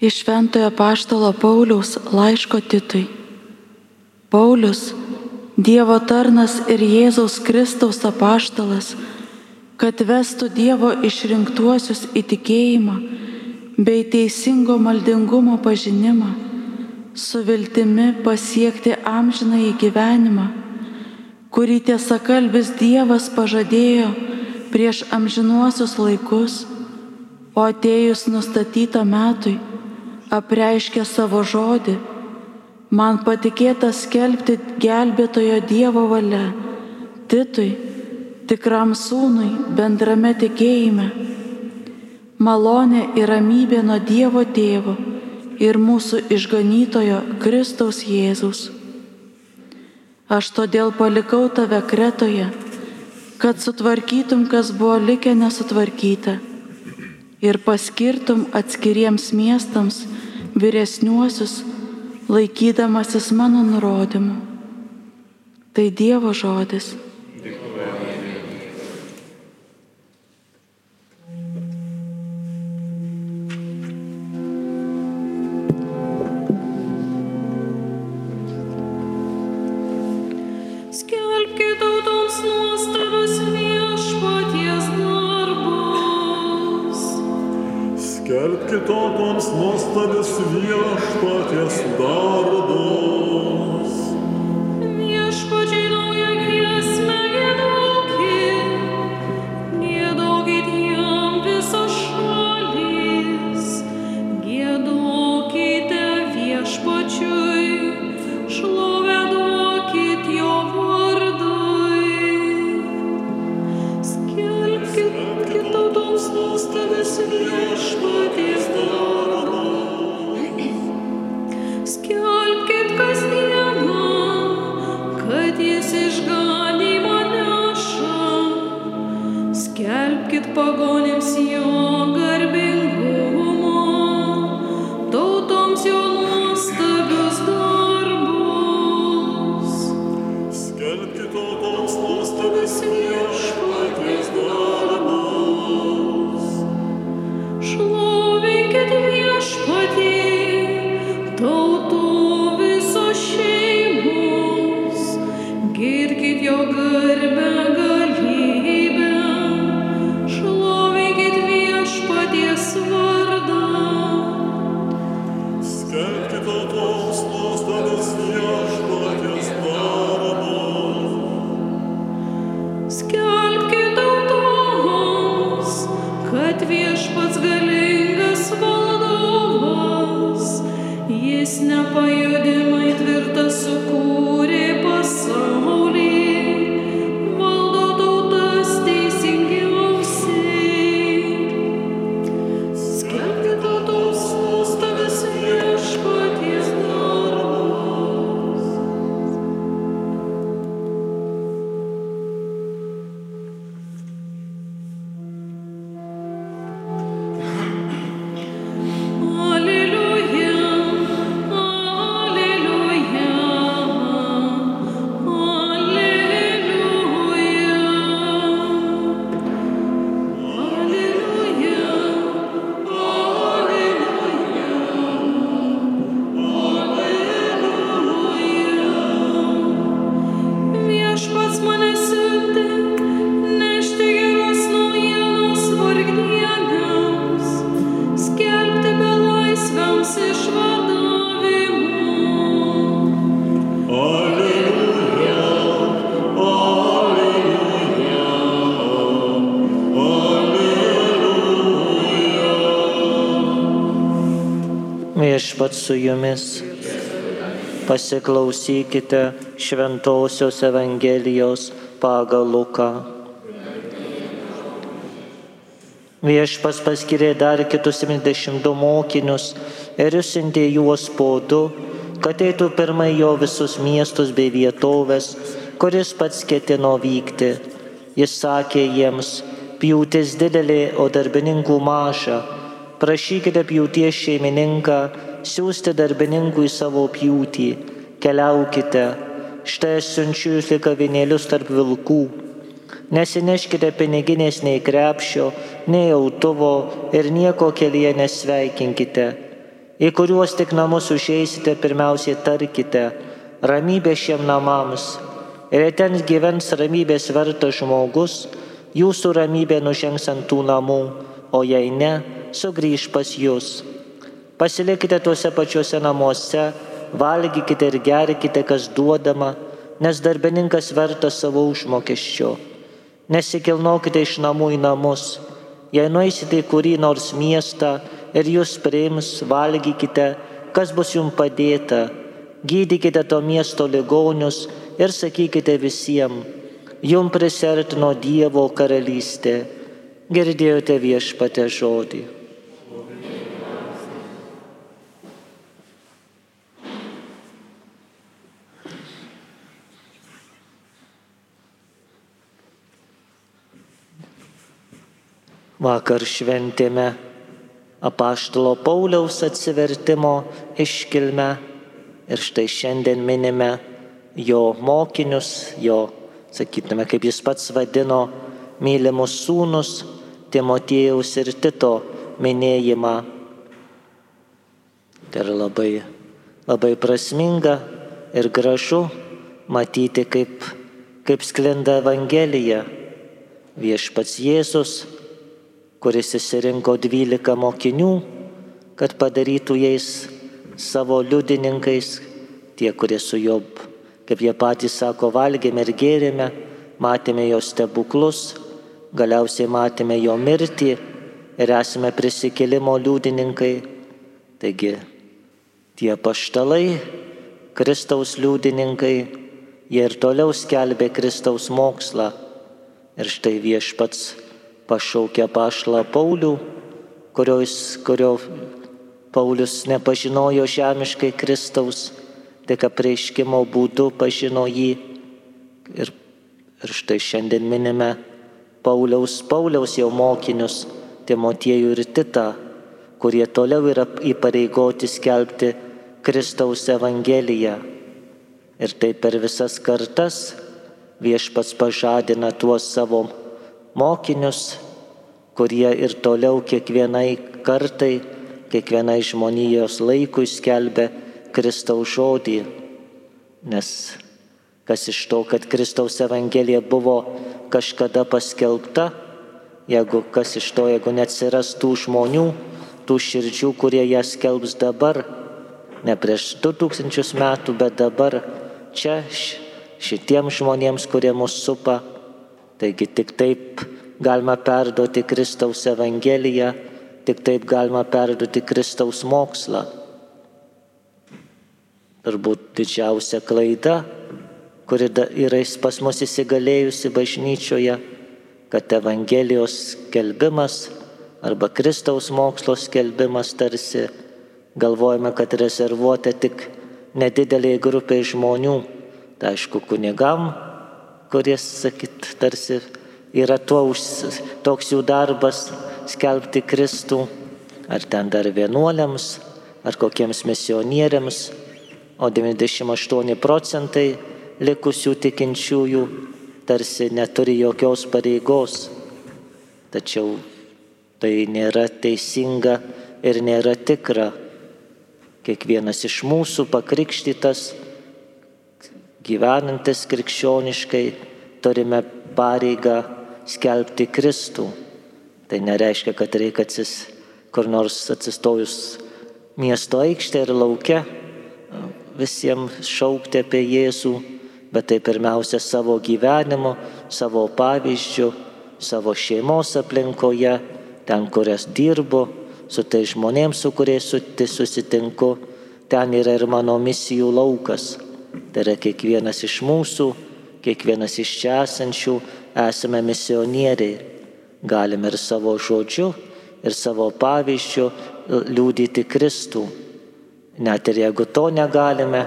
Iš Šventojo Paštalo Pauliaus laiško Titui. Paulius, Dievo tarnas ir Jėzaus Kristaus apaštalas, kad vestų Dievo išrinktuosius į tikėjimą bei teisingo maldingumo pažinimą, su viltimi pasiekti amžiną į gyvenimą, kurį tiesa kalbis Dievas pažadėjo prieš amžinuosius laikus, o atėjus nustatytą metui, apreiškė savo žodį, man patikėta skelbti gelbėtojo Dievo valia, Titui, tikram sūnui, bendrame tikėjime. Malonė ir ramybė nuo Dievo tėvo ir mūsų išganytojo Kristaus Jėzus. Aš todėl palikau tave kretoje, kad sutvarkytum, kas buvo likę nesutvarkyta ir paskirtum atskiriems miestams vyresniuosius, laikydamasis mano nurodymų. Tai Dievo žodis. Tautoms nuostabius viešpaties darbus. Jis išganymą neša. Skelbkit pagonėms jo garbingumą, tautoms jo Good. Viešpat su jumis. Pasiklausykite Šventojios Evangelijos pagal Luką. Viešpas paskirė dar kitus 72 mokinius ir išsintė juos po du, kad eitų pirmai jo visus miestus bei vietovės, kuris pats ketino vykti. Jis sakė jiems, pjūtis didelė, o darbininkų maža. Prašykite pjūties šeimininką siūsti darbininkų į savo pjūtį. Keliaukite, štai aš siunčiu jūs lyg avinėlius tarp vilkų. Nesineškite piniginės nei krepšio, nei autuvo ir nieko kelyje nesveikinkite. į kuriuos tik namus užeisite, pirmiausiai tarkite, ramybė šiem namams. Ir ten gyvens ramybės vertas žmogus, jūsų ramybė nužengs ant tų namų, o jei ne, sugrįž pas jūs. Pasilikite tuose pačiuose namuose, valgykite ir gerkite, kas duodama, nes darbininkas vertas savo užmokesčio. Nesikilnokite iš namų į namus. Jei nueisite į kurį nors miestą ir jūs priims, valgykite, kas bus jums padėta. Gydykite to miesto ligonius ir sakykite visiems, jum prisertino Dievo karalystė. Girdėjote viešpatę žodį. Vakar šventėme apaštalo Pauliaus atsivertimo iškilmę ir štai šiandien minime jo mokinius, jo, sakytume, kaip jis pats vadino, mylimus sūnus Timotiejaus ir Tito minėjimą. Tai yra labai, labai prasminga ir gražu matyti, kaip, kaip sklinda Evangelija. Viešpats Jėzus kuris įsirinko dvylika mokinių, kad padarytų jais savo liudininkais, tie, kurie su juo, kaip jie patys sako, valgėme ir gėrėme, matėme jo stebuklus, galiausiai matėme jo mirtį ir esame prisikėlimo liudininkai. Taigi tie paštalai, Kristaus liudininkai, jie ir toliau skelbė Kristaus mokslą. Ir štai viešpats pašaukė pašlą Paulių, kurios, kurio Paulius nepažinojo žemiškai Kristaus, tik apreiškimo būdu pažino jį. Ir, ir štai šiandien minime Pauliaus, Pauliaus jau mokinius, Timotiejų ir Titą, kurie toliau yra įpareigoti skelbti Kristaus Evangeliją. Ir tai per visas kartas viešpats pažadina tuos savo mokinius, kurie ir toliau kiekvienai kartai, kiekvienai žmonijos laikui skelbia Kristaus žodį. Nes kas iš to, kad Kristaus Evangelija buvo kažkada paskelbta, jeigu kas iš to, jeigu neatsiras tų žmonių, tų širdžių, kurie ją skelbs dabar, ne prieš 2000 metų, bet dabar čia šitiems žmonėms, kurie mus supa, Taigi tik taip galima perduoti Kristaus Evangeliją, tik taip galima perduoti Kristaus mokslą. Turbūt didžiausia klaida, kuri yra pas mus įsigalėjusi bažnyčioje, kad Evangelijos skelbimas arba Kristaus mokslo skelbimas tarsi galvojame, kad rezervuota tik nedideliai grupiai žmonių, tai aišku, kunigam, kuris, sakyt, tarsi yra tuo, toks jų darbas skelbti Kristų, ar ten dar vienuoliams, ar kokiems misionieriams, o 98 procentai likusių tikinčiųjų tarsi neturi jokios pareigos. Tačiau tai nėra teisinga ir nėra tikra. Kiekvienas iš mūsų pakrikštytas gyvenantis krikščioniškai turime pareigą skelbti Kristų. Tai nereiškia, kad reikia atsis, kur nors atsistojus miesto aikštė ir laukia visiems šaukti apie Jėzų, bet tai pirmiausia savo gyvenimu, savo pavyzdžiu, savo šeimos aplinkoje, ten, kurias dirbu, su tai žmonėms, su kuriais susitinku, ten yra ir mano misijų laukas. Tai yra kiekvienas iš mūsų, kiekvienas iš čia esančių esame misionieriai. Galime ir savo žodžiu, ir savo pavyzdžiu liūdyti Kristų. Net ir jeigu to negalime,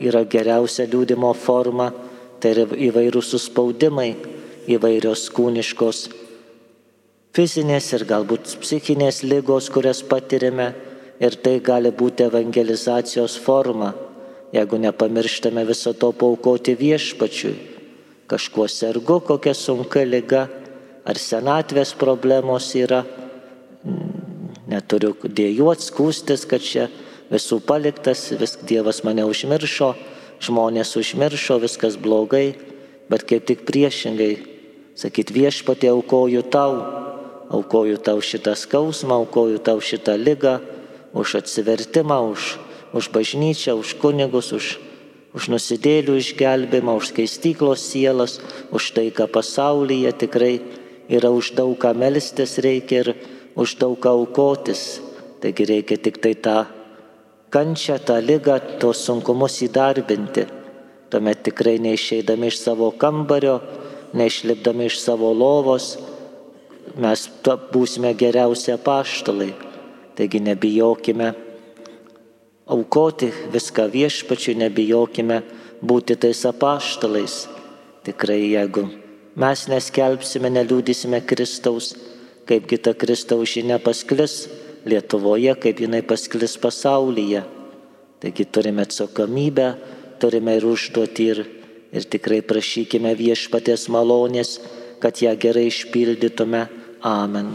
yra geriausia liūdimo forma, tai yra įvairūs suspaudimai, įvairios kūniškos fizinės ir galbūt psichinės lygos, kurias patirime, ir tai gali būti evangelizacijos forma jeigu nepamirštame viso to paukoti viešpačiui. Kažkuo sergu, kokia sunka lyga, ar senatvės problemos yra, neturiu dėjuot skūstis, kad čia visų paliktas, vis Dievas mane užmiršo, žmonės užmiršo, viskas blogai, bet kaip tik priešingai, sakyt viešpatė aukoju tau, aukoju tau šitą skausmą, aukoju tau šitą lygą, už atsivertimą, už, už bažnyčią, už kunigus, už, už nusidėlių išgelbimą, už skaistyklos sielas, už tai, ką pasaulyje tikrai yra už daug ką melstis reikia ir už daug ką aukotis. Taigi reikia tik tai tą kančią, tą lygą, tos sunkumus įdarbinti. Tuomet tikrai neišeidami iš savo kambario, neišlipdami iš savo lovos, mes būsime geriausi apaštalai. Taigi nebijokime aukoti viską viešpačiui, nebijokime būti tais apaštalais. Tikrai jeigu mes neskelbsime, neliūdysime Kristaus, kaipgi ta Kristaus žinia pasklis Lietuvoje, kaip jinai pasklis pasaulyje. Taigi turime atsakomybę, turime ir užduoti ir, ir tikrai prašykime viešpatės malonės, kad ją gerai išpildytume. Amen.